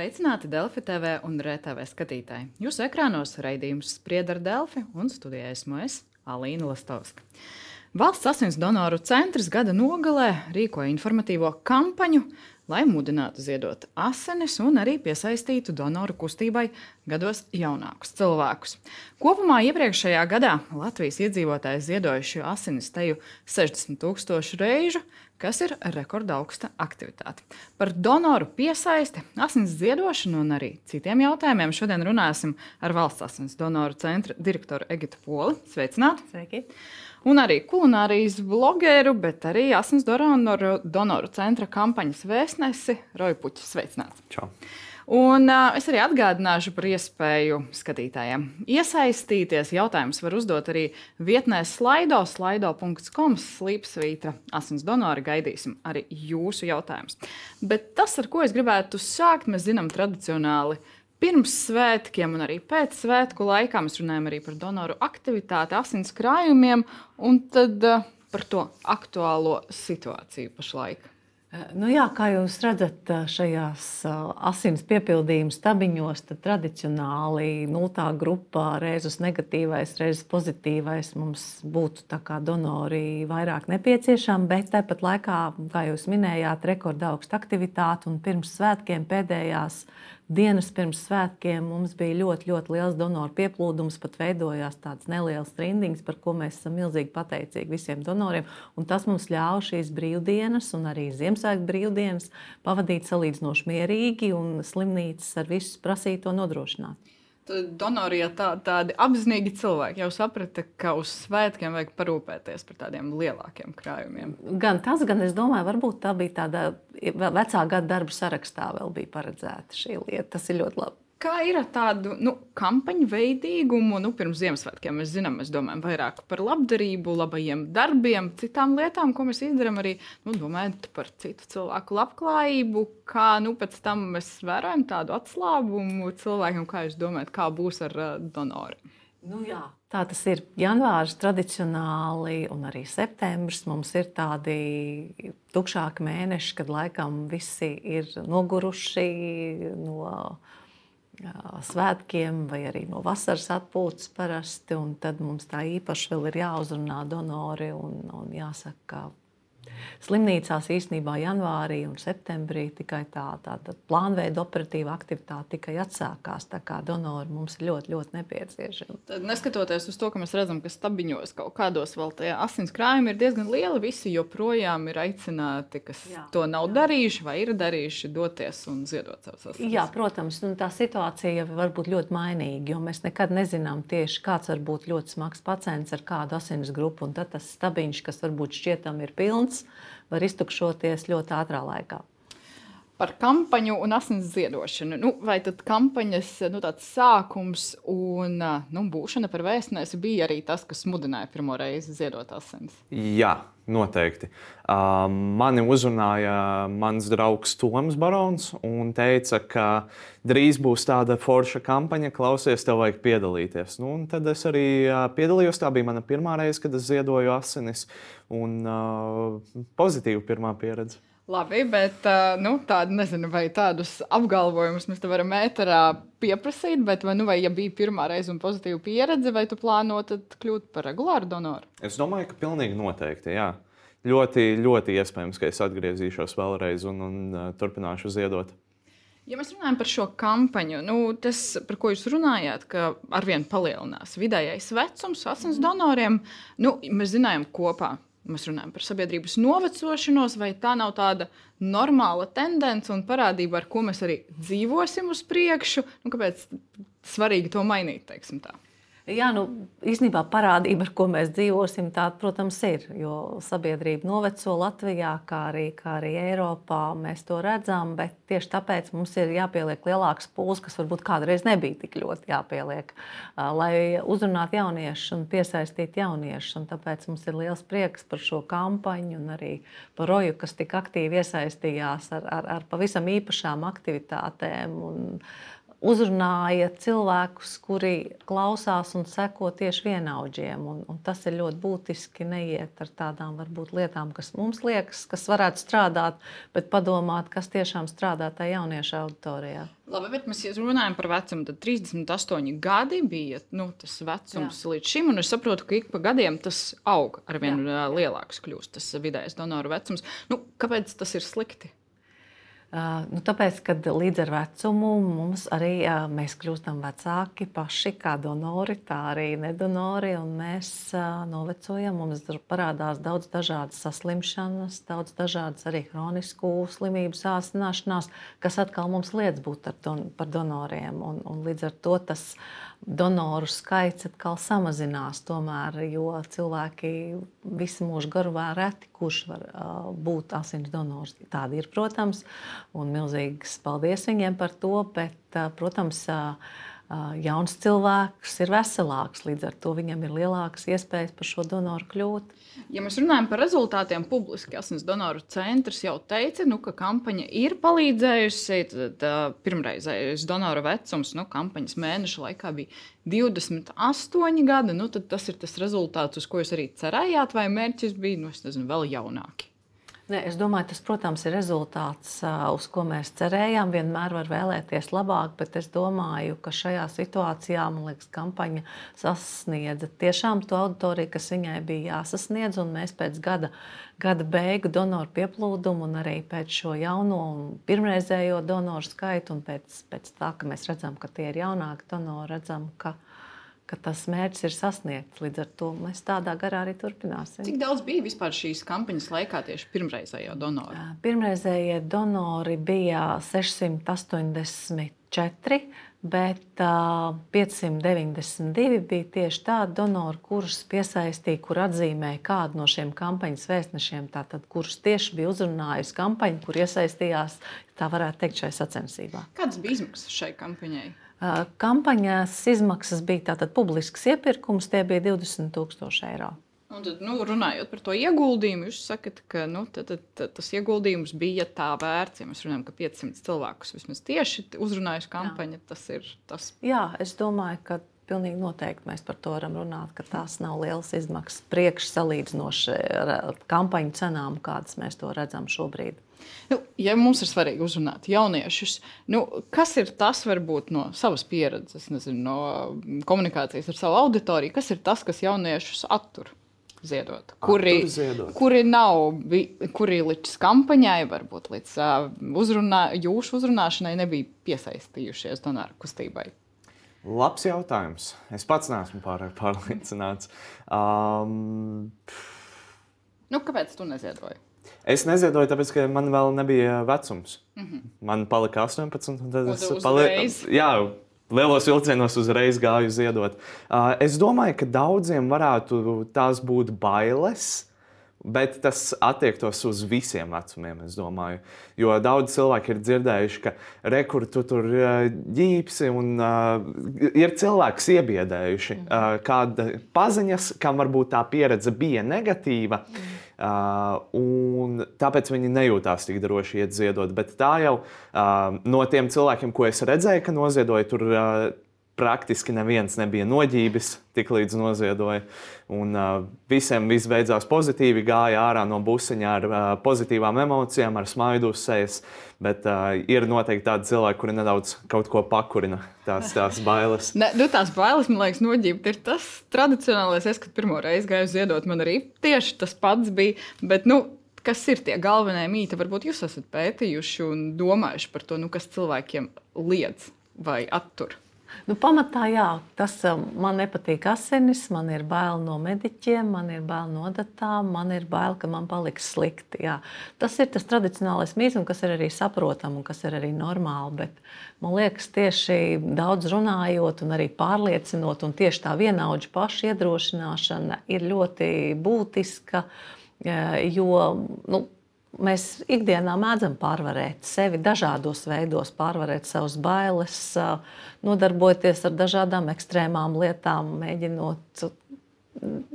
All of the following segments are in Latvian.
Sveicināti Delfi TV un RTV skatītāji. Jūsu ekrānos raidījums Sprieda ar Delfi un studijā esmu es, Alīna Lastovska. Valsts asins donoru centrs gada nogalē rīkoja informatīvo kampaņu, lai mudinātu ziedot asinis un arī piesaistītu donoru kustībai gados jaunākus cilvēkus. Kopumā iepriekšējā gadā Latvijas iedzīvotāji ziedojuši asinis teju 60 tūkstošu reižu, kas ir rekordaugsta aktivitāte. Par donoru piesaisti, asins ziedošanu un arī citiem jautājumiem šodien runāsim ar Valsts asins donoru centra direktoru Egitu Poli. Sveicināti! Sveiki! Un arī kulinārijas blogeru, bet arī asins donoru, donoru centra kampaņas vēstnesi Roju Puķu. Sveicināts! Čau. Un, uh, es arī atgādināšu par iespēju skatītājiem iesaistīties. Jautājumus var uzdot arī vietnē slaido, slaido.com slīpsvītra asins donori. Gaidīsim arī jūsu jautājumus. Bet tas, ar ko es gribētu sākt, mēs zinām tradicionāli pirms svētkiem un arī pēc svētku laikā mēs runājam arī par donoru aktivitāti, asins krājumiem un tad uh, par to aktuālo situāciju pašlaik. Nu jā, kā jūs redzat, šajās asins piepildījuma stabiņos, tradicionāli nultā grupā, reizes negatīvais, reizes pozitīvais mums būtu donori vairāk nepieciešami, bet tāpat laikā, kā jūs minējāt, rekorda augsta aktivitāte un pirms svētkiem pēdējās dienas pirms svētkiem mums bija ļoti, ļoti liels donoru pieplūdums. Pat veidojās tādas nelielas rindiņas, par ko mēs esam milzīgi pateicīgi visiem donoriem. Un tas mums ļāva šīs brīvdienas un arī Ziemassvētku brīvdienas pavadīt salīdzinoši mierīgi un slimnīcas ar visu prasīto nodrošināt donori, ja tā, tādi apzinīgi cilvēki jau saprata, ka uz svētkiem vajag parūpēties par tādiem lielākiem krājumiem. Gan tas, gan es domāju, varbūt tā bija tāda vecā gada darba sarakstā vēl bija paredzēta šī lieta. Tas ir ļoti labi. Kā ir ar tādu nu, kampaņu veidīgumu? Nu, pirms Ziemassvētkiem mēs zinām, mēs domājam vairāk par labdarību, labajiem darbiem, citām lietām, ko mēs izdarām arī nu, domājot par citu cilvēku labklājību. Kā nu, pēc tam mēs vērojam tādu atslābumu cilvēkiem, kā jūs domājat, kā būs ar uh, donoru? Nu, jā. Tā tas ir. Janvārs tradicionāli, un arī septembris mums ir tādi tukšāki mēneši, kad laikam visi ir noguruši no svētkiem vai arī no vasaras atpūtas parasti. Tad mums tā īpaši vēl ir jāuzrunā donori un, un jāsaka, ka Slimnīcās īstenībā janvārī un septembrī tikai tā, tā, tā plānveida operatīva aktivitāte tikai atsākās. Tā kā donori mums ir ļoti, ļoti nepieciešami. Tad, neskatoties uz to, ka mēs redzam, ka stabiņos kaut kādos vēl tajā asins krājumi ir diezgan lieli, visi joprojām ir aicināti, kas jā, to nav jā. darījuši vai ir darījuši, doties un ziedot savus asinis. Jā, protams, nu, tā situācija var būt ļoti mainīga, jo mēs nekad nezinām tieši kāds var būt ļoti smags pacients ar kādu asins grupu, un tad tas stabiņš, kas varbūt šķietam ir pilns, var iztukšoties ļoti ātrā laikā. Par kampaņu un asins ziedošanu. Nu, vai tad kampaņas nu, sākums un nu, būšana par vēstnesi bija arī tas, kas mudināja pirmo reizi ziedot asins? Jā, noteikti. Uh, mani uzrunāja mans draugs Toms Barons un teica, ka drīz būs tāda forša kampaņa, klausies, tev vajag piedalīties. Nu, tad es arī piedalījos. Tā bija mana pirmā reize, kad es ziedoju asinis un uh, pozitīva pirmā pieredze. Labi, bet nu, tādu nezinu, vai tādus apgalvojumus mēs te varam ēterā pieprasīt, bet vai, nu, vai ja bija pirmā reize un pozitīva pieredze, vai tu plāno kļūt par regulāru donoru? Es domāju, ka pilnīgi noteikti. Jā. Ļoti, ļoti iespējams, ka es atgriezīšos vēlreiz un, un uh, turpināšu ziedot. Ja mēs runājam par šo kampaņu, nu, tas, par ko jūs runājāt, ka arvien palielinās vidējais vecums asins donoriem, nu, mēs zinājām kopā mēs runājam par sabiedrības novecošanos, vai tā nav tāda normāla tendence un parādība, ar ko mēs arī dzīvosim uz priekšu? Nu, kāpēc svarīgi to mainīt? Jā, nu, īstenībā parādība, ar ko mēs dzīvosim, tā, protams, ir. Jo sabiedrība noveco Latvijā, kā arī, kā arī Eiropā. Mēs to redzam, bet tieši tāpēc mums ir jāpieliek lielāks pūles, kas varbūt kādreiz nebija tik ļoti jāpieliek, lai uzrunātu jauniešus un piesaistītu jauniešus. Un tāpēc mums ir liels prieks par šo kampaņu un arī par Roju, kas tik aktīvi iesaistījās ar, ar, ar pavisam īpašām aktivitātēm. Un, uzrunāja cilvēkus, kuri klausās un seko tieši vienaudžiem. Un, un tas ir ļoti būtiski neiet ar tādām varbūt, lietām, kas mums liekas, kas varētu strādāt, bet padomāt, kas tiešām strādā tajā jauniešu auditorijā. Labi, bet mēs runājam par vecumu. Tad 38 gadi bija nu, tas vecums Jā. līdz šim, un es saprotu, ka ik pa gadiem tas aug ar vien Jā. lielāks kļūst, tas vidējais donoru vecums. Nu, kāpēc tas ir slikti? Nu, tāpēc, kad līdz ar vecumu mums arī mēs kļūstam vecāki paši, kā donori, tā arī nedonori. Mēs novecojam, mums parādās daudz dažādas saslimšanas, daudz dažādas arī chronisku slimību sāsināšanās, kas atkal mums liedz būt don, par donoriem. Un, un līdz ar to tas donoru skaits atkal samazinās. Tomēr, jo cilvēki visu mūžu garumā reti kurš var uh, būt asins donors. Tādi ir, protams, un milzīgs paldies viņiem par to. Bet, uh, protams, uh, jauns cilvēks ir veselāks, līdz ar to viņam ir lielākas iespējas par šo donoru kļūt. Ja mēs runājam par rezultātiem, publiski asins donoru centrs jau teica, nu, ka kampaņa ir palīdzējusi. Tad, pirmreizējais donoru vecums nu, kampaņas mēneša laikā bija 28 gadi. Nu, tas ir tas rezultāts, uz ko jūs arī cerējāt, vai mērķis bija nu, nezinu, vēl jaunāki? Ne, es domāju, tas, protams, ir rezultāts, uz ko mēs cerējām. Vienmēr var vēlēties labāk, bet es domāju, ka šajā situācijā liekas, kampaņa sasniedza tiešām to auditoriju, kas viņai bija jāsasniedz. Mēs pēc gada, gada beigu donoru pieplūdumu un arī pēc šo jauno un pirmreizējo donoru skaitu, un pēc, pēc tā, ka mēs redzam, ka tie ir jaunāki donori, redzam, ka viņi ka tas mērķis ir sasniegts. Līdz ar to mēs tādā garā arī turpināsim. Cik daudz bija vispār šīs kampaņas laikā tieši pirmreizējo donoru? Pirmreizējie donori bija 684. Bet uh, 592 bija tieši tādi donori, kurus piesaistīja, kur atzīmēja kādu no šiem kampaņas vēstnešiem, tātad, kurus tieši bija uzrunājusi kampaņa, kur iesaistījās, tā varētu teikt, šai sacensībā. Kādas bija izmaksas šai kampaņai? Kampaņas izmaksas bija tātad publisks iepirkums, tie bija 20 000 eiro. Un tad, nu, runājot par to ieguldījumu, jūs sakat, ka nu, tad, tad, tad, tas ieguldījums bija tā vērts. Ja mēs runājam, ka 500 cilvēkus vismaz tieši uzrunājusi kampaņa, Jā. tas ir tas. Jā, es domāju, ka pilnīgi noteikti mēs par to varam runāt, ka tās nav lielas izmaksas priekš salīdzinoši ar kampaņu cenām, kādas mēs to redzam šobrīd. Nu, ja mums ir svarīgi uzrunāt jauniešus, nu, kas ir tas, varbūt no savas pieredzes, nezinu, no komunikācijas ar savu auditoriju, kas ir tas, kas jauniešus attur? Ziedot, kuri, ziedot. kuri nav, kuri līdz kampaņai, varbūt līdz uh, uzrunā, jūsu uzrunāšanai nebija piesaistījušies donoru kustībai? Labs jautājums. Es pats neesmu pārāk pārliecināts. Um, nu, kāpēc tu neziedoji? Es neziedoju, tāpēc, ka man vēl nebija vecums. Mm -hmm. Man palika 18, un tad es paliku. Jā, lielos vilcienos uzreiz gāju ziedot. Uh, es domāju, ka daudziem varētu tās būt bailes. Bet tas attiektos uz visiem vecumiem, es domāju. Jo daudz cilvēku ir dzirdējuši, ka rekur tu tur ģīpsi, un uh, ir cilvēks iebiedējuši uh, kāda paziņas, kam varbūt tā pieredze bija negatīva. Mm Uh, tāpēc viņi nejūtās tik droši iet ziedot. Bet tā jau uh, no tiem cilvēkiem, ko es redzēju, ka noziedoja, tur uh, praktiski neviens nebija noģībis, tik līdz noziedoja. Un, uh, visiem viss beidzās pozitīvi, gāja ārā no busiņa ar uh, pozitīvām emocijām, ar smaidu uz sejas. Bet uh, ir noteikti tādi cilvēki, kuri nedaudz kaut ko pakurina, tās, tās bailes. ne, nu, tās bailes, man liekas, noģība ir tas tradicionālais. Es, kad pirmo reizi gāju ziedot, man arī tieši tas pats bija. Bet, nu, kas ir tie galvenie mīti? Varbūt jūs esat pētījuši un domājuši par to, nu, kas cilvēkiem liedz vai attur. Nu, pamatā jā, tas um, man nepatīk asinis, man ir bail no mediķiem, man ir bail no datām, man ir bail, ka man paliks slikti. Jā. Tas ir tas tradicionālais mīts, kas ir arī saprotams un kas ir arī normāli. Bet man liekas, tieši daudz runājot un arī pārliecinot, un tieši tā vienaudžu pašu iedrošināšana ir ļoti būtiska. Jo, nu, Mēs ikdienā mēdzam pārvarēt sevi dažādos veidos, pārvarēt savas bailes, nodarboties ar dažādām ekstrēmām lietām, mēģinot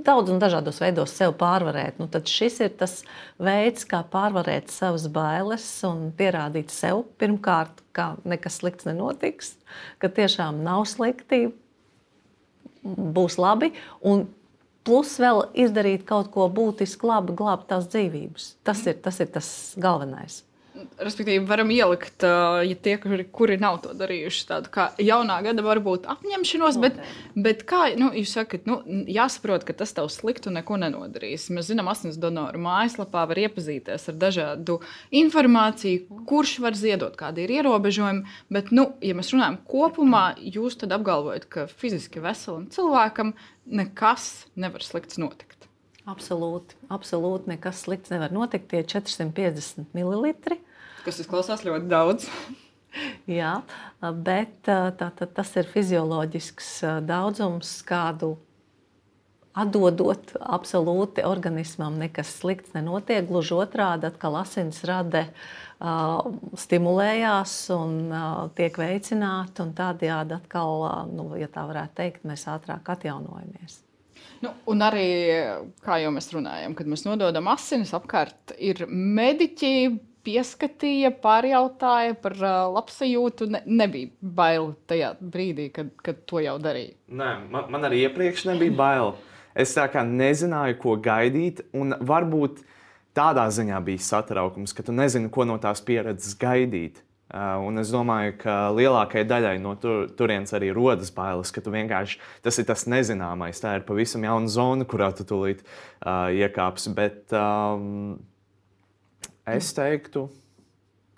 daudz un dažādos veidos sev pārvarēt. Nu, šis ir tas veids, kā pārvarēt savas bailes un pierādīt sev pirmkārt, ka nekas slikts nenotiks, ka tiešām nav slikti, būs labi. Un plus vēl izdarīt kaut ko būtisku, labi, glābt tās dzīvības. Tas ir tas, ir tas galvenais. Respektīvi, varam ielikt, ja tie, kuri, kuri nav to darījuši, tādu kā jaunā gada varbūt apņemšanos, bet, bet kā nu, jūs sakat, nu, jāsaprot, ka tas tev sliktu neko nenodarīs. Mēs zinām, asins donoru mājaslapā var iepazīties ar dažādu informāciju, kurš var ziedot, kādi ir ierobežojumi. Bet, nu, ja mēs runājam kopumā, jūs tad apgalvojat, ka fiziski veselam cilvēkam nekas nevar slikts notikt. Absolūti, absolūti nekas slikts nevar notikt. Tie 450 ml. Kas izklausās ļoti daudz. Jā, bet tā, tā, tas ir fizioloģisks daudzums, kādu atdodot absolūti organismam, nekas slikts nenotiek. Gluži otrādi, atkal asinsrade uh, stimulējās un uh, tiek veicināta, un tādējādi atkal, uh, nu, ja tā varētu teikt, mēs ātrāk atjaunojamies. Nu, un arī, kā jau mēs runājam, kad mēs nododam asinis apkārt, ir mediķi. Pieskatīja, pārjautāja par uh, labsajūtu. Ne, nebija bail tajā brīdī, kad, kad to jau darīja. Nē, man, man arī iepriekš nebija bail. Es tā kā nezināju, ko gaidīt. Un varbūt tādā ziņā bija satraukums, ka tu nezini, ko no tās pieredzes gaidīt. Uh, un es domāju, ka lielākajai daļai no tur, turienes arī rodas bailes, ka tu vienkārši tas ir tas nezināmais. Tā ir pavisam jauna zona, kurā tu tūlīt uh, iekāpsi. Bet um, es teiktu,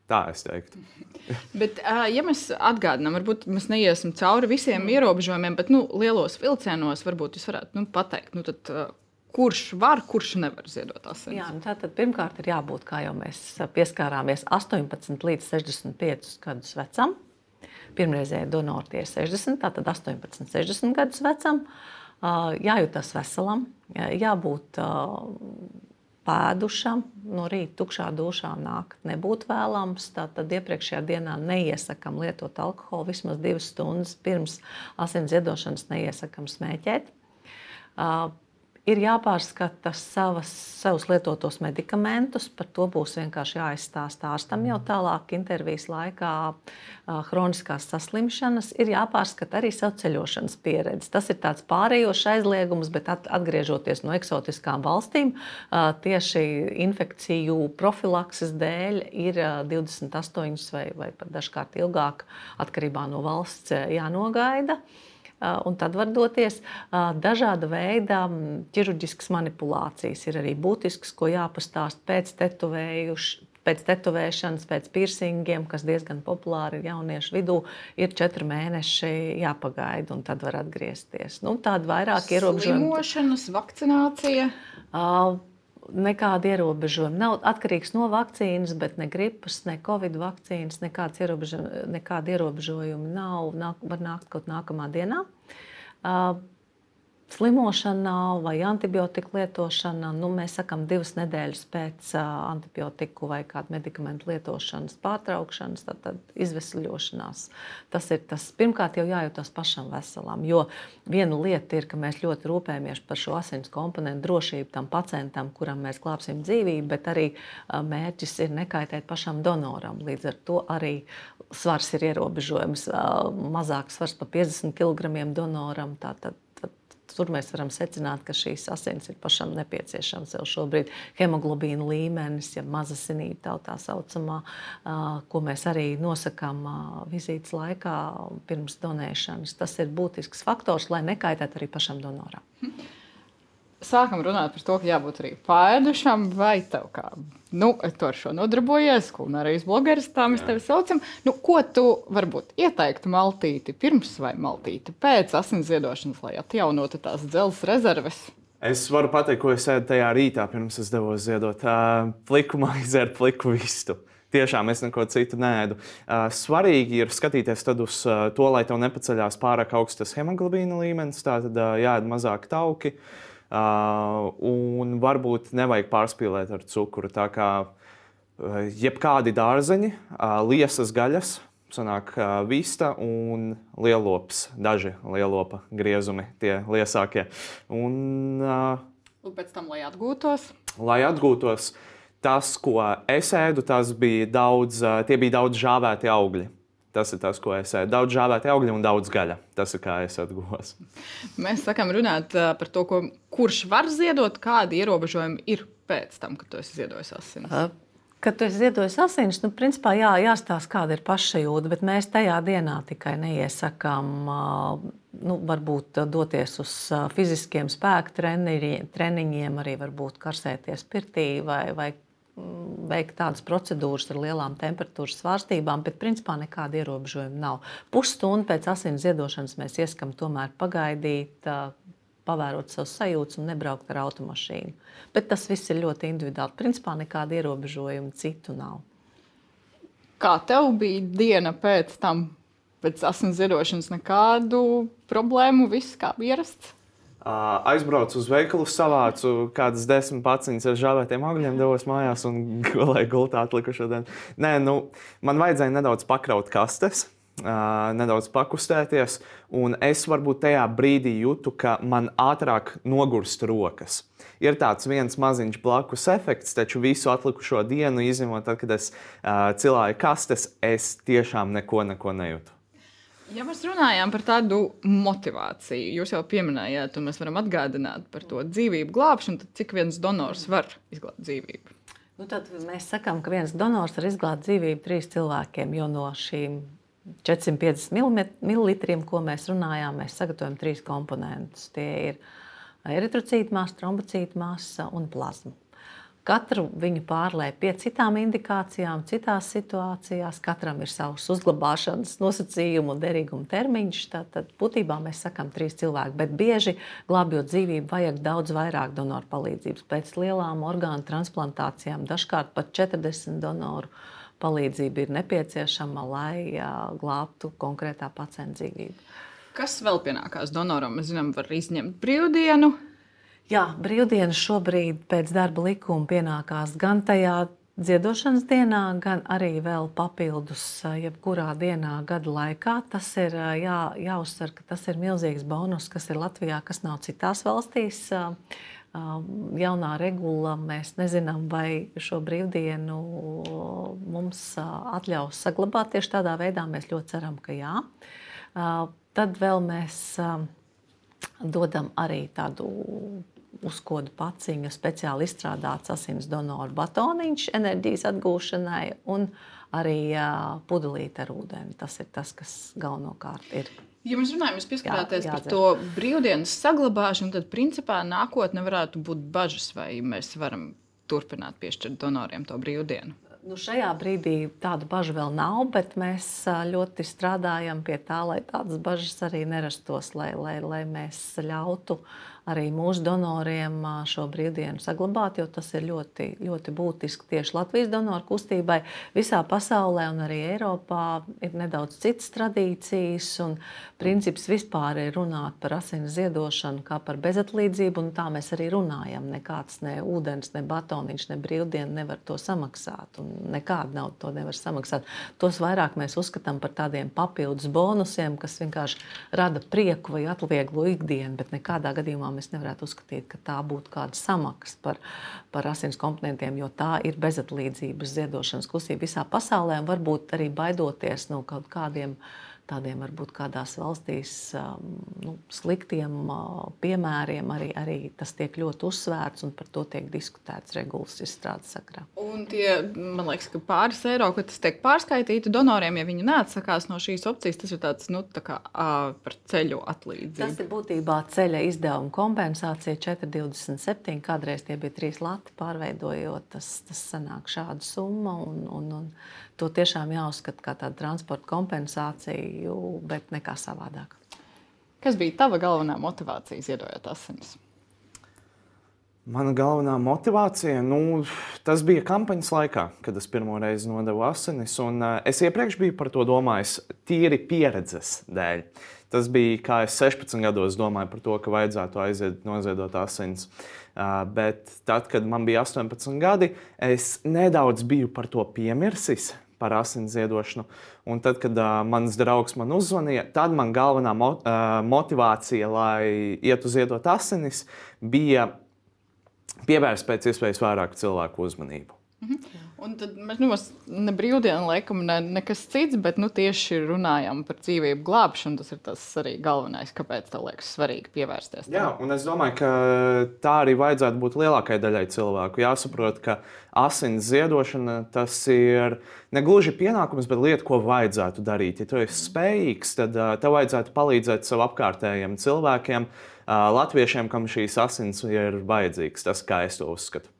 tā es teiktu. bet, uh, ja mēs atgādinām, varbūt mēs neiesim cauri visiem ierobežojumiem, bet nu, lielos vilcienos varbūt jūs varētu nu, pateikt. Nu, tad, uh, kurš var, kurš nevar ziedot asins? Jā, nu tātad pirmkārt ir jābūt, kā jau mēs pieskārāmies, 18 līdz 65 gadus vecam. Pirmreizēji donori tie ir 60, tātad 18, 60 gadus vecam. Jājūtas veselam, jābūt pēdušam, no rīta tukšā dušā nākt nebūtu vēlams. Tātad iepriekšējā dienā neiesakām lietot alkoholu vismaz divas stundas pirms asins ziedošanas, neiesakām smēķēt ir jāpārskata savas, savus lietotos medikamentus. Par to būs vienkārši jāizstāsta ārstam jau tālāk, intervijas laikā, chroniskās saslimšanas. Ir jāpārskata arī savu ceļošanas pieredzi. Tas ir tāds pārējošs aizliegums, bet atgriežoties no eksotiskām valstīm, tieši infekciju profilakses dēļ ir 28 vai, vai pat dažkārt ilgāk atkarībā no valsts jānogaida un tad var doties dažāda veida ķirurģiskas manipulācijas. Ir arī būtisks, ko jāpastāst pēc tetovējuši. Pēc tetovēšanas, pēc piercingiem, kas diezgan populāri ir jauniešu vidū, ir četri mēneši jāpagaida, un tad var atgriezties. Nu, tāda vairāk ierobežojuma. Slimošanas, vakcinācija. Uh, nekāda ierobežojuma. Nav atkarīgs no vakcīnas, bet ne gripas, ne covid vakcīnas, nekādas ierobežojumi, nekāda ierobežojuma nav. Nāk, var nākt kaut nākamā dienā. Uh, slimošana vai antibiotiku lietošana, nu, mēs sakām, divas nedēļas pēc antibiotiku vai kādu medikamentu lietošanas pārtraukšanas, tad, tad izvesļošanās. Tas ir tas, pirmkārt, jau jājūtas pašam veselam. Jo viena lieta ir, ka mēs ļoti rūpējamies par šo asins komponentu drošību tam pacientam, kuram mēs glābsim dzīvību, bet arī mērķis ir nekaitēt pašam donoram. Līdz ar to arī svars ir ierobežojums. Mazāks svars par 50 kg donoram. Tātad Tur mēs varam secināt, ka šīs asins ir pašam nepieciešams jau šobrīd. Hemoglobīna līmenis, ja mazasinība tā, tā saucamā, ko mēs arī nosakām vizītes laikā pirms donēšanas, tas ir būtisks faktors, lai nekaitētu arī pašam donoram sākam runāt par to, ka jābūt arī pēdušam, vai tev kā nu, tu ar šo nodarbojies, kulinārijas blogeris, tā mēs tevi saucam. Nu, ko tu varbūt ieteiktu maltīti pirms vai maltīti pēc asins ziedošanas, lai atjaunotu tās dzelzceļa rezerves? Es varu pateikt, ko es ēdu tajā rītā, pirms es devos ziedot uh, pliku maizi ar pliku vistu. Tiešām es neko citu nēdu. Svarīgi ir skatīties uz to, lai tev nepaceļās pārāk augstas hemoglobīna līmenis. Tātad jāēd mazāk tauki. Uh, un varbūt nevajag pārspīlēt ar cukuru. Tā kā uh, jebkādi dārzeņi, uh, liesas gaļas, Sanāk, uh, vista un lielops, daži lielopa griezumi, tie liesākie. Un, uh, un pēc tam, lai atgūtos? Lai atgūtos, tas, ko es ēdu, tas bija daudz, tie bija daudz žāvēti augļi. Tas ir tas, ko es ēdu. Daudz žāvēti augļi un daudz gaļa. Tas ir kā es atgūos. Mēs sākam runāt par to, ko, kurš var ziedot, kādi ierobežojumi ir pēc tam, kad tu esi ziedojis asinis. Uh. Kad tu esi ziedojis asinis, nu, principā jā, jāstāsta, kāda ir pašsajūta, bet mēs tajā dienā tikai neiesakām, nu, varbūt doties uz fiziskiem spēku treniņiem, arī varbūt karsēties pirtī vai, vai veikt tādas procedūras ar lielām temperatūras svārstībām, bet principā nekāda ierobežojuma nav. Pusstundu pēc asins ziedošanas mēs ieskam tomēr pagaidīt, pavērot savus sajūtas un nebraukt ar automašīnu. Bet tas viss ir ļoti individuāli. Principā nekāda ierobežojuma citu nav. Kā tev bija diena pēc tam, pēc asins ziedošanas, nekādu problēmu, viss kā ierasts? Uh, aizbraucu uz veikalu, savācu kādas desmit paciņas ar žāvētiem augļiem, devos mājās un gulēju gultā atlikušo dienu. Nē, nu, man vajadzēja nedaudz pakraut kastes nedaudz pakustēties. Un es varbūt tajā brīdī jūtu, ka man ātrāk nogurst rokas. Ir tāds viens maziņš blakus efekts, taču visu atlikušo dienu, izņemot, tad, kad es uh, cilāju kastes, es tiešām neko, neko nejūtu. Ja mēs runājām par tādu motivāciju, jūs jau pieminējāt, un mēs varam atgādināt par to dzīvību glābšanu, tad cik viens donors var izglābt dzīvību? Nu, tad mēs sakām, ka viens donors var izglābt dzīvību trīs cilvēkiem, jo no šīm 450 ml, ko mēs runājām, mēs sagatavojam trīs komponentus. Tie ir eritrocīta masa, trombocīta masa un plazma. Katru viņu pārlēja pie citām indikācijām, citās situācijās. Katram ir savs uzglabāšanas nosacījumu un derīguma termiņš. Tad būtībā mēs sakām trīs cilvēki, bet bieži glābjot dzīvību, vajag daudz vairāk donoru palīdzības. Pēc lielām orgānu transplantācijām, dažkārt pat 40 donoru palīdzība ir nepieciešama, lai glābtu konkrētā pacienta dzīvību. Kas vēl pienākās donoram? Mēs zinām, var izņemt brīvdienu. Jā, brīvdienas šobrīd pēc darba likuma pienākās gan tajā dziedošanas dienā, gan arī vēl papildus jebkurā dienā gada laikā. Tas ir jā, jāuzsver, ka tas ir milzīgs bonus, kas ir Latvijā, kas nav citās valstīs. Uh, jaunā regula, mēs nezinām, vai šo brīvdienu mums atļaus saglabāt tieši tādā veidā. Mēs ļoti ceram, ka jā. Tad vēl mēs dodam arī tādu uzkodu paciņu, speciāli izstrādāts asins donoru batoniņš enerģijas atgūšanai un arī pudelīte ar ūdeni. Tas ir tas, kas galvenokārt ir Ja mēs runājam, jūs pieskarāties jā, par to brīvdienas saglabāšanu, tad principā nākotnē varētu būt bažas, vai mēs varam turpināt piešķirt donoriem to brīvdienu. Nu, šajā brīdī tādu bažu vēl nav, bet mēs ļoti strādājam pie tā, lai tādas bažas arī nerastos, lai, lai, lai mēs ļautu uh, arī mūsu donoriem šo brīvdienu saglabāt, jo tas ir ļoti, ļoti būtiski tieši Latvijas donoru kustībai. Visā pasaulē un arī Eiropā ir nedaudz citas tradīcijas, un princips vispār ir runāt par asins ziedošanu kā par bezatlīdzību, un tā mēs arī runājam. Nekāds ne ūdens, ne batoniņš, ne brīvdiena nevar to samaksāt, un nekāda nauda to nevar samaksāt. Tos vairāk mēs uzskatām par tādiem papildus bonusiem, kas vienkārši rada prieku vai atvieglo ikdienu, bet nekādā gadījumā mēs nevarētu uzskatīt, ka tā būtu kāda samaksa par, par asins komponentiem, jo tā ir bezatlīdzības ziedošanas kustība visā pasaulē. Varbūt arī baidoties no kaut kādiem tādiem varbūt kādās valstīs um, nu, sliktiem uh, piemēriem arī, arī tas tiek ļoti uzsvērts un par to tiek diskutēts regulas izstrādes sakrā. Un tie, man liekas, ka pāris eiro, ka tas tiek pārskaitīti donoriem, ja viņi neatsakās no šīs opcijas, tas ir tāds, nu, tā kā uh, par ceļu atlīdzību. Tas ir būtībā ceļa izdevuma kompensācija 4,27. Kādreiz tie bija trīs lati, pārveidojot, tas, tas sanāk šādu summu. Un, un, un, to tiešām jāuzskata par tādu transporta kompensāciju, bet nekā savādāk. Kas bija tava galvenā motivācija ziedojot asinis? Mana galvenā motivācija, nu, tas bija kampaņas laikā, kad es pirmo reizi nodevu asinis. Un, uh, es iepriekš biju par to domājis tīri pieredzes dēļ. Tas bija, kā es 16 gados domāju par to, ka vajadzētu aiziet, noziedot asinis. Uh, bet tad, kad man bija 18 gadi, es nedaudz biju par to piemirsis par asins ziedošanu. Un tad, kad uh, mans draugs man uzzvanīja, tad man galvenā mo uh, motivācija, lai ietu ziedot asinis, bija pievērst pēc iespējas vairāk cilvēku uzmanību. Mhm. Un tad mēs nu, ne brīvdienu laikam, ne nekas cits, bet nu, tieši runājam par dzīvību glābšanu. Tas ir tas arī galvenais, kāpēc tā liekas svarīgi pievērsties. Tam. Jā, un es domāju, ka tā arī vajadzētu būt lielākajai daļai cilvēku. Jāsaprot, ka asins ziedošana tas ir ne gluži pienākums, bet lieta, ko vajadzētu darīt. Ja tu esi spējīgs, tad tev vajadzētu palīdzēt sev apkārtējiem cilvēkiem, latviešiem, kam šīs asins ir vajadzīgas. Tas, kā es to uzskatu.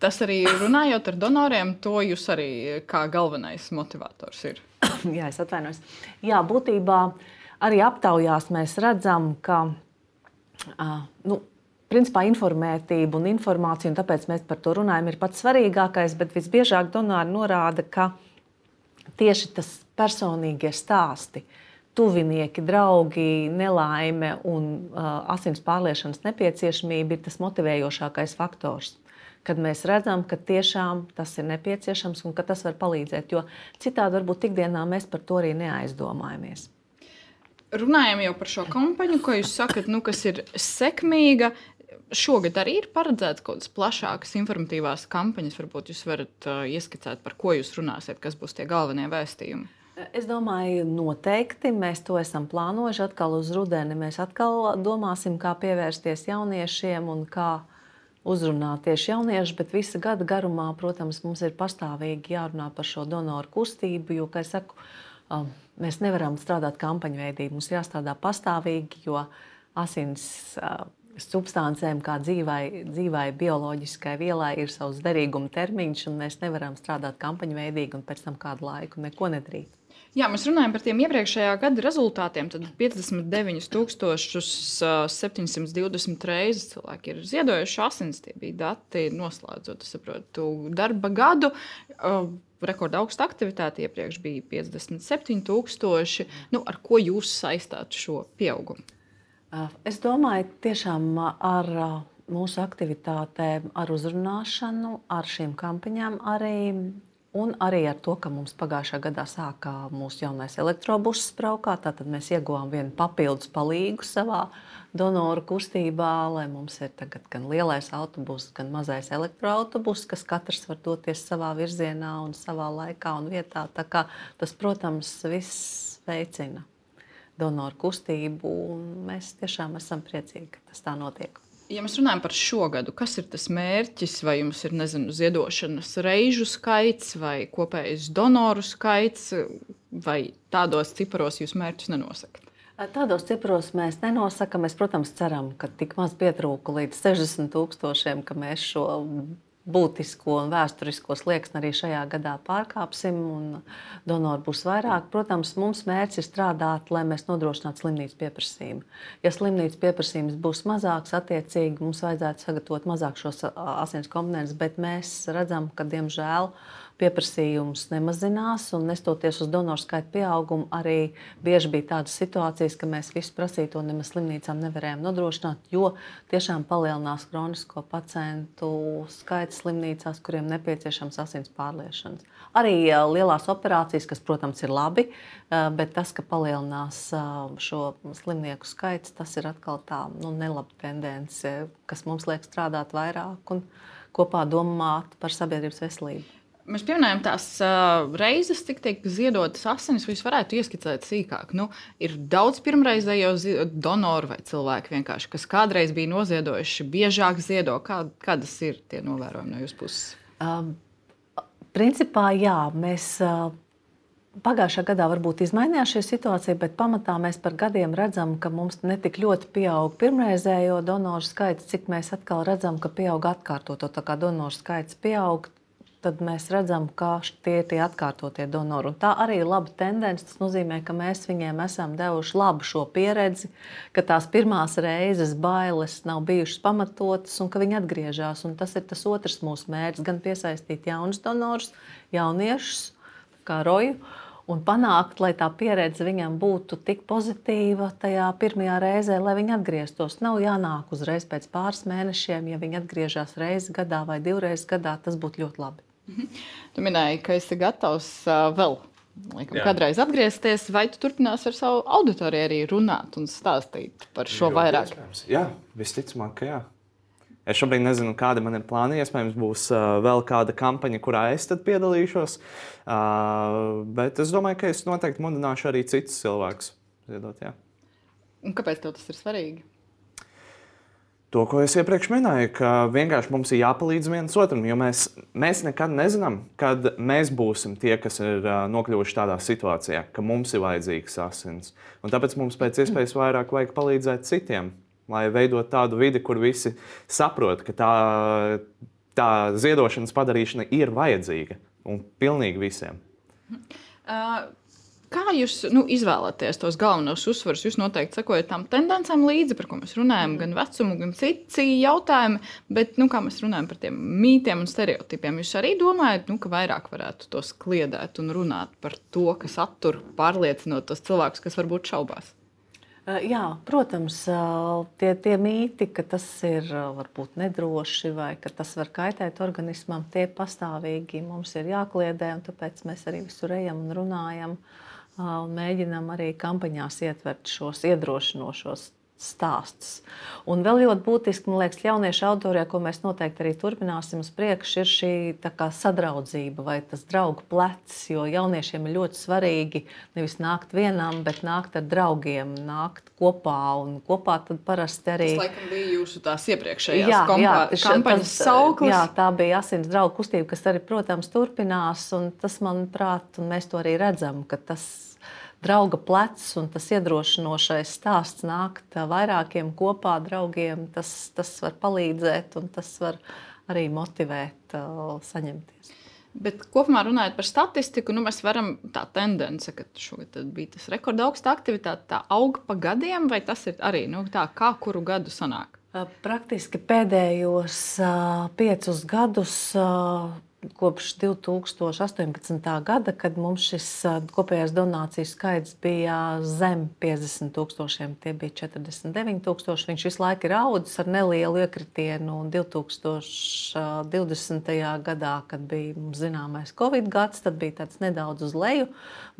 Tas arī runājot ar donoriem, to jūs arī kā galvenais motivators ir. Jā, es atvainojos. Jā, būtībā arī aptaujās mēs redzam, ka uh, nu, principā informētība un informācija, un tāpēc mēs par to runājam, ir pats svarīgākais. Bet visbiežāk donori norāda, ka tieši tas personīgie stāsti, tuvinieki, draugi, nelaime un uh, asins pārliešanas nepieciešamība ir tas motivējošākais faktors kad mēs redzam, ka tiešām tas ir nepieciešams un ka tas var palīdzēt. Jo citādi varbūt ikdienā mēs par to arī neaizdomājamies. Runājam jau par šo kampaņu, ko jūs sakat, nu, kas ir sekmīga. Šogad arī ir paredzēts kaut kādas plašākas informatīvās kampaņas. Varbūt jūs varat uh, ieskicēt, par ko jūs runāsiet, kas būs tie galvenie vēstījumi. Es domāju, noteikti mēs to esam plānojuši. Atkal uz rudeni mēs atkal domāsim, kā pievērsties jauniešiem un kā uzrunā tieši jaunieši, bet visa gada garumā, protams, mums ir pastāvīgi jārunā par šo donoru kustību. Jo, kā jau saku, um, mēs nevaram strādāt kampaņu veidībā. Mums jāstrādā pastāvīgi, jo asins uh, substancēm, kā dzīvai, dzīvai bioloģiskai vielai, ir savs derīguma termiņš, un mēs nevaram strādāt kampaņu veidīgi un pēc tam kādu laiku neko nedarīt. Jā, mēs runājam par tiem iepriekšējā gada rezultātiem. Tad 59,720 reizes cilvēki ir ziedojuši asins. Tie bija dati noslēdzot saprotu, darba gadu. Rekorda augsta aktivitāte iepriekš bija 57,000. Nu, ar ko jūs saistāt šo pieaugumu? Es domāju, tiešām ar mūsu aktivitātēm, ar uzrunāšanu, ar šīm kampaņām arī Un arī ar to, ka mums pagājušā gadā sākā mūsu jaunais elektrobuss braukāt, tad mēs ieguvām vienu papildus palīgu savā donoru kustībā, lai mums ir gan lielais autobus, gan mazais elektroautobus, kas katrs var doties savā virzienā un savā laikā un vietā. Tas, protams, viss veicina donoru kustību, un mēs tiešām esam priecīgi, ka tas tā notiek. Ja mēs runājam par šo gadu, kas ir tas mērķis, vai jums ir nezinu, ziedošanas reižu skaits, vai kopējais donoru skaits, vai tādos ciparos jūs mērķus nenosakāt? Tādos cipros mēs nenosakām. Mēs, protams, ceram, ka tik maz pietrūka līdz 60 tūkstošiem, ka mēs šo būtisko un vēsturisko slieksni arī šajā gadā pārkāpsim, un donoru būs vairāk. Protams, mums mērķis ir strādāt, lai mēs nodrošinātu slimnīcas pieprasījumu. Ja slimnīcas pieprasījums būs mazāks, attiecīgi mums vajadzētu sagatavot mazāk šos asins komponentus, bet mēs redzam, ka diemžēl pieprasījums nemazinās, un nestoties uz donoru skaitu pieaugumu, arī bieži bija tādas situācijas, ka mēs visu prasīto nemaz slimnīcām nevarējām nodrošināt, jo tiešām palielinās kronisko pacientu skaits slimnīcās, kuriem nepieciešams asins pārliešanas. Arī lielās operācijas, kas, protams, ir labi, bet tas, ka palielinās šo slimnieku skaits, tas ir atkal tā nu, nelaba tendence, kas mums liek strādāt vairāk un kopā domāt par sabiedrības veselību. Mēs pieminējam tās uh, reizes, cik tiek ziedotas asinis. Jūs varētu ieskicēt sīkāk. Nu, ir daudz pirmreizējo donoru vai cilvēku, kas kādreiz bija noziedojuši, biežāk ziedo. Kā, kādas ir tie novērojumi no jūsu puses? Um, principā, jā, mēs. Uh... Pagājušā gadā varbūt izmainījās šī situācija, bet pamatā mēs par gadiem redzam, ka mums netik ļoti pieaug pirmreizējo donoru skaits, cik mēs atkal redzam, ka pieaug atkārtoto. Tā kā donoru skaits pieaug, tad mēs redzam, ka tie ir tie atkārtotie donori. Un tā arī ir laba tendence. Tas nozīmē, ka mēs viņiem esam devuši labu šo pieredzi, ka tās pirmās reizes bailes nav bijušas pamatotas un ka viņi atgriežas. Tas ir tas otrs mūsu mērķis - gan piesaistīt jaunus donorus, jauniešus, kā roju. Un panākt, lai tā pieredze viņam būtu tik pozitīva tajā pirmajā reizē, lai viņi atgrieztos. Nav jānāk uzreiz pēc pāris mēnešiem, ja viņi atgriežas reizi gadā vai divreiz gadā. Tas būtu ļoti labi. Tu minēji, ka esi gatavs uh, vēl laikam, Jā. kādreiz atgriezties, vai tu turpināsi ar savu auditoriju arī runāt un stāstīt par šo Ļoti vairāk? Iespējams. Jā, visticamāk, ka jā. Es šobrīd nezinu, kāda man ir plāna. Iespējams, būs uh, vēl kāda kampaņa, kurā es piedalīšos. Uh, bet es domāju, ka es noteikti mudināšu arī citus cilvēkus ziedot. Jā. Un kāpēc tas ir svarīgi? To, ko es iepriekš minēju, ka vienkārši mums ir jāpalīdz viens otram, jo mēs, mēs nekad nezinām, kad mēs būsim tie, kas ir nokļuvuši tādā situācijā, ka mums ir vajadzīgs asins. Un tāpēc mums pēc iespējas vairāk vajag palīdzēt citiem, lai veidot tādu vidi, kur visi saprot, ka tā, tā ziedošanas padarīšana ir vajadzīga un pilnīgi visiem. Uh, Kā jūs nu, izvēlaties tos galvenos uzsvarus? Jūs noteikti sekojat tam tendencēm līdzi, par ko mēs runājam, gan vecumu, gan citi jautājumi. Bet, nu, kā mēs runājam par tiem mītiem un stereotipiem, jūs arī domājat, nu, ka vairāk varētu tos kliedēt un runāt par to, kas attur, pārliecinot tos cilvēkus, kas varbūt šaubās? Jā, protams, tie, tie mīti, ka tas ir varbūt nedroši vai ka tas var kaitēt organismam, tie pastāvīgi mums ir jākliedē. Tāpēc mēs arī visur ejam un runājam. Uh, un mēģinām arī kampaņās ietvert šos iedrošinošos stāsts. Un vēl ļoti būtiski, man liekas, jauniešu auditorijā, ko mēs noteikti arī turpināsim uz priekšu, ir šī sadraudzība vai tas draugu plecs. Jo jauniešiem ir ļoti svarīgi nevis nākt vienam, bet nākt ar draugiem, nākt kopā. Un kopā tad parasti arī. Tas laikam bija jūsu tās iepriekšējās jā, kompā, jā, kampaņas sauklis. Jā, tā bija asins draugu kustība, kas arī, protams, turpinās. Un tas, manuprāt, un mēs to arī redzam, ka tas drauga plecs un tas iedrošinošais stāsts nākt vairākiem kopā draugiem, tas, tas var palīdzēt un tas var arī motivēt uh, saņemties. Bet kopumā runājot par statistiku, nu, mēs varam tā tendence, ka šogad bija tas rekords augsta aktivitāte, tā aug pa gadiem, vai tas ir arī nu, tā, kā kuru gadu sanāk? Praktiski pēdējos uh, piecus gadus uh, kopš 2018. gada, kad mums šis kopējais donāciju skaits bija zem 50 tūkstošiem, tie bija 49 tūkstoši. Viņš visu laiku ir audzis ar nelielu iekritienu 2020. gadā, kad bija zināmais Covid gads, tad bija tāds nedaudz uz leju,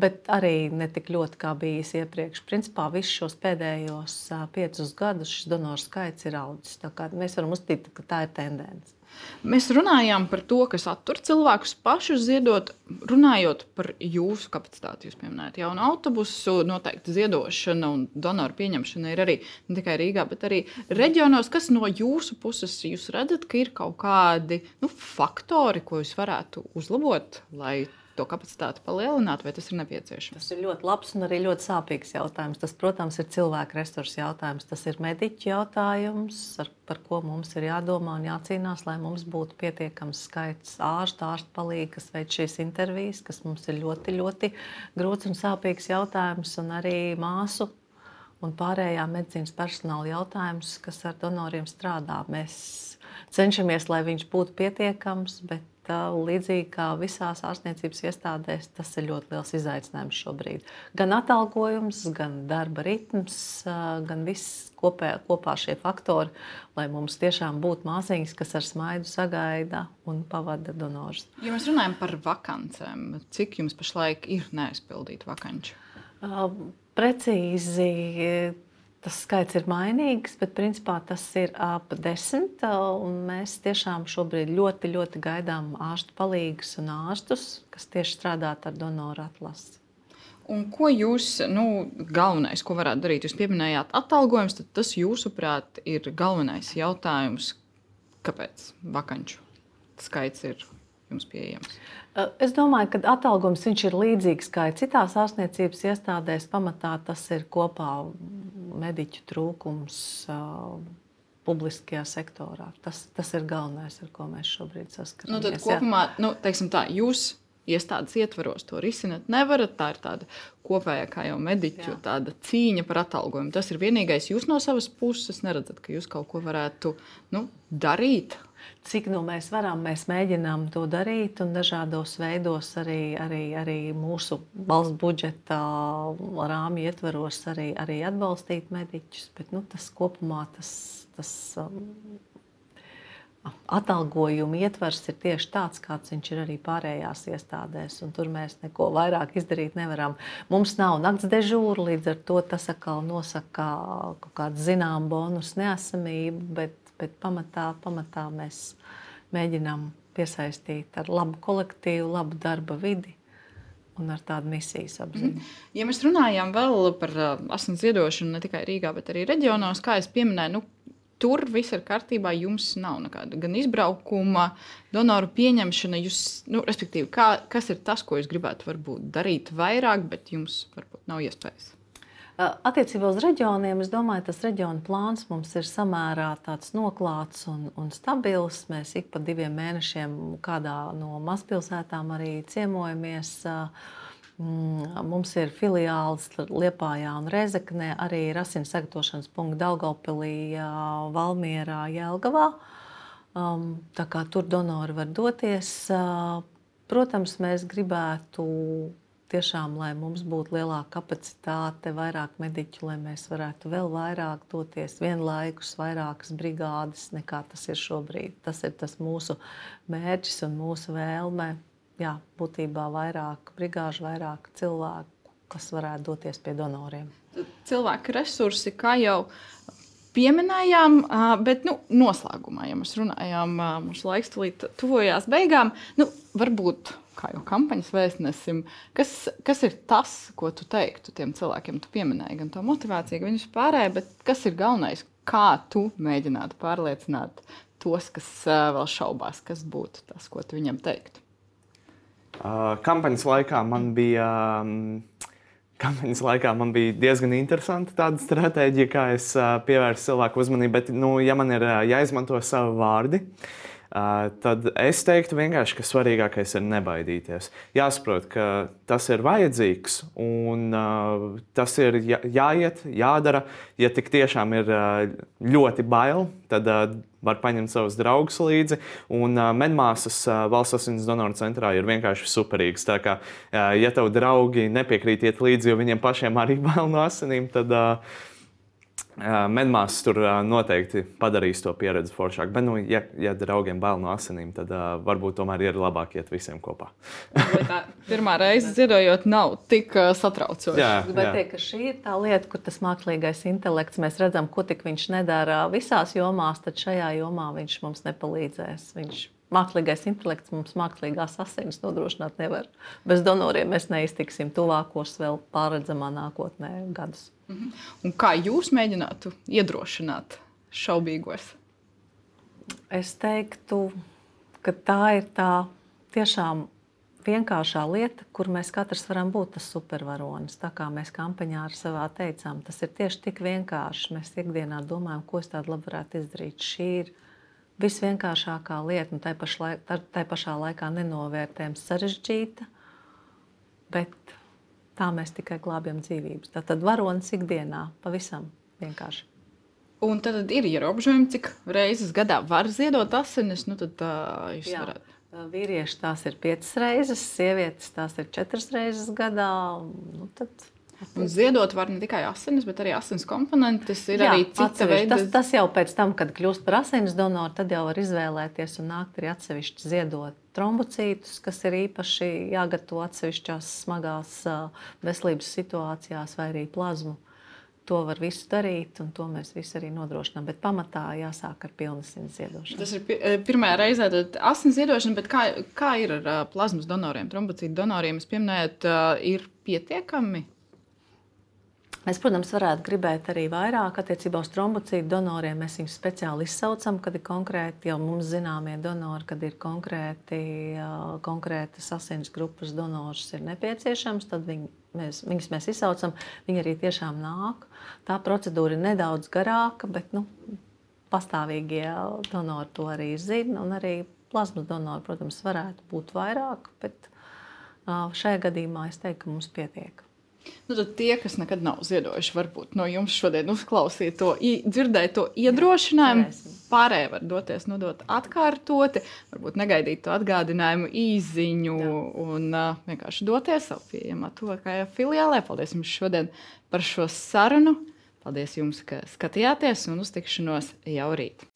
bet arī ne tik ļoti kā bijis iepriekš. Principā visus šos pēdējos piecus gadus šis donoru skaits ir audzis. Mēs varam uzskatīt, ka tā ir tendence. Mēs runājām par to, kas attur cilvēkus pašus ziedot, runājot par jūsu kapacitāti. Jūs pieminējāt jaunu autobusu, noteikti ziedošana un donoru pieņemšana ir arī ne tikai Rīgā, bet arī reģionos. Kas no jūsu puses jūs redzat, ka ir kaut kādi nu, faktori, ko jūs varētu uzlabot, lai to kapacitāti palielināt, vai tas ir nepieciešams? Tas ir ļoti labs un arī ļoti sāpīgs jautājums. Tas, protams, ir cilvēku resursu jautājums. Tas ir mediķu jautājums, ar, par ko mums ir jādomā un jācīnās, lai mums būtu pietiekams skaits ārstu, ārstu palīdzību, kas veic šīs intervijas, kas mums ir ļoti, ļoti grūts un sāpīgs jautājums, un arī māsu un pārējā medicīnas personāla jautājums, kas ar donoriem strādā. Mēs cenšamies, lai viņš būtu pietiekams, bet līdzīgi kā visās ārstniecības iestādēs, tas ir ļoti liels izaicinājums šobrīd. Gan atalgojums, gan darba ritms, gan viss kopē, kopā šie faktori, lai mums tiešām būtu māsīņas, kas ar smaidu sagaida un pavada donors. Ja mēs runājam par vakancēm, cik jums pašlaik ir neaizpildīta vakanču? Uh, precīzi Tas skaits ir mainīgs, bet principā tas ir ap desmit. Mēs tiešām šobrīd ļoti, ļoti gaidām ārstu palīgus un ārstus, kas tieši strādā ar donoru atlasi. Un ko jūs, nu, galvenais, ko varētu darīt? Jūs pieminējāt atalgojumus, tad tas, jūsuprāt, ir galvenais jautājums, kāpēc vakanču skaits ir jums pieejams? Es domāju, ka atalgojums ir līdzīgs kā citās ārstniecības iestādēs. Pamatā tas ir kopā mediķu trūkums publiskajā sektorā. Tas, tas ir galvenais, ar ko mēs šobrīd saskaramies. Nu, tad kopumā, nu, tā, jūs iestādes ietvaros to risināt nevarat. Tā ir tāda kopējā, kā jau mediķu, cīņa par atalgojumu. Tas ir vienīgais. Jūs no savas puses neredzat, ka jūs kaut ko varētu nu, darīt, Cik nu mēs varam, mēs mēģinām to darīt, un dažādos veidos arī, arī, arī mūsu valsts budžeta rāmju ietveros arī, arī atbalstīt mediķus. Bet nu, tas kopumā tas, tas um, atalgojuma ietvers ir tieši tāds, kāds viņš ir arī pārējās iestādēs. Tur mēs neko vairāk izdarīt nevaram. Mums nav nakts dežūra, līdz ar to tas atkal nosaka kaut kādu zināmu bonus neesamību, bet, bet pamatā, pamatā mēs mēģinām piesaistīt ar labu kolektīvu, labu darba vidi un ar tādu misijas apziņu. Mm. Ja mēs runājam vēl par asins ziedošanu ne tikai Rīgā, bet arī reģionos, kā jau minēju, nu, tur viss ir kārtībā. Jums nav nekāda gan izbraukuma, donoru pieņemšana. Jūs, nu, respektīvi, kā, kas ir tas, ko jūs gribētu varbūt, darīt vairāk, bet jums varbūt nav iespējas? Attiecībā uz reģioniem, es domāju, tas reģiona plāns mums ir samērā noklāts un, un stabils. Mēs ik pa diviem mēnešiem kādā no mazpilsētām arī ciemojamies. Mm, mums ir filiāls Liepājā un Rezeknē, arī ir asins sagatavošanas punkti Daugopilī, Valmierā, Jelgavā. Um, tā kā tur donori var doties. Protams, mēs gribētu tiešām, lai mums būtu lielāka kapacitāte, vairāk mediķu, lai mēs varētu vēl vairāk doties vienlaikus, vairākas brigādes nekā tas ir šobrīd. Tas ir tas mūsu mērķis un mūsu vēlme jā, būtībā vairāk brigāžu, vairāk cilvēku, kas varētu doties pie donoriem. Cilvēku resursi, kā jau pieminējām, bet nu, noslēgumā, ja mēs runājām, mūsu laiks tuvojās beigām, nu, varbūt kā jau kampaņas vēstnesim, kas, kas ir tas, ko tu teiktu tiem cilvēkiem? Tu pieminēji gan to motivāciju, gan viņus pārējie, bet kas ir galvenais, kā tu mēģinātu pārliecināt tos, kas vēl šaubās, kas būtu tas, ko tu viņam teiktu? Uh, kampaņas laikā man bija. Um, Kampaņas laikā man bija diezgan interesanta tāda stratēģija, kā es uh, pievērsu cilvēku uzmanību. Bet, nu, ja man ir uh, jāizmanto savi vārdi, uh, tad es teiktu, vienkārši, ka svarīgākais ir nebaidīties. Jāsaprot, ka tas ir vajadzīgs un tas ir jā, jāiet, jādara. Ja tik tiešām ir ļoti bail, tad var paņemt savus draugus līdzi. Un medmāsas valsts asins donoru centrā ir vienkārši superīgas. Tā kā, ja tev draugi nepiekrīt iet līdzi, jo viņiem pašiem arī bail no asinīm, tad uh, Medmāsas tur noteikti padarīs to pieredzi foršāku. Bet, nu, ja, ja draugiem bail no asinīm, tad uh, varbūt tomēr ir labāk iet visiem kopā. tā pirmā reize dziedājot, nav tik uh, satraucoši. Jā, bet teikt, šī ir tā lieta, kur tas mākslīgais intelekts, mēs redzam, ko tik viņš nedara visās jomās, tad šajā jomā viņš mums nepalīdzēs. Viņš mākslīgais intelekts mums mākslīgās asinis nodrošināt nevar. Bez donoriem mēs neiztiksim tuvākos vēl pārredzamā nākotnē gadus. Mhm. Un kā jūs mēģinātu iedrošināt šaubīgos? Es teiktu, ka tā ir tā tiešām vienkāršā lieta, kur mēs katrs varam būt tas supervaronis. Tā kā mēs kampaņā ar savā teicām, tas ir tieši tik vienkārši. Mēs ikdienā domājam, ko es tādu labu varētu izdarīt. Šī ir visvienkāršākā lieta, un tai, pašlaik, tai pašā laikā nenovērtējama sarežģīta, bet tā mēs tikai glābjam dzīvības. Tā tad varonis ikdienā pavisam vienkārši. Un tad ir ierobežojumi, cik reizes gadā var ziedot asinis. Nu, tad, uh, Jā, varētu... Vīrieši tās ir piecas reizes, sievietes tās ir četras reizes gadā. Nu, tad Un ziedot var ne tikai asinis, bet arī asins komponentes. Ir Jā, arī cita veida. Tas, tas jau pēc tam, kad kļūst par asins donoru, tad jau var izvēlēties un nākt arī atsevišķi ziedot trombocītus, kas ir īpaši jāgatavo atsevišķās smagās veselības situācijās, vai arī plazmu. To var visu darīt, un to mēs visi arī nodrošinām. Bet pamatā jāsāk ar pilnesības ziedošanu. Tas ir pirmā reize, kad asins ziedošana, bet kā, kā ir ar plazmas donoriem, trombocītu donoriem? Jūs pieminējat, ir pietiekami Mēs, protams, varētu gribēt arī vairāk attiecībā uz trombocītu donoriem. Mēs viņus speciāli izsaucam, kad ir konkrēti jau mums zināmie donori, kad ir konkrēti, konkrētas asins grupas donors ir nepieciešams. Tad viņi, mēs, viņus mēs izsaucam, viņi arī tiešām nāk. Tā procedūra ir nedaudz garāka, bet nu, pastāvīgie donori to arī zina. Arī plazmas donori, protams, varētu būt vairāk, bet šajā gadījumā es teiktu, ka mums pietiek. Nu, tad tie, kas nekad nav ziedojuši, varbūt no jums šodien uzklausīja to, dzirdēja to iedrošinājumu. Pārējie var doties, nodot atkārtoti, varbūt negaidīt to atgādinājumu īziņu Jā. un uh, vienkārši doties savu pieejamā tuvākajā filiālē. Paldies jums šodien par šo sarunu. Paldies jums, ka skatījāties un uz tikšanos jau rīt.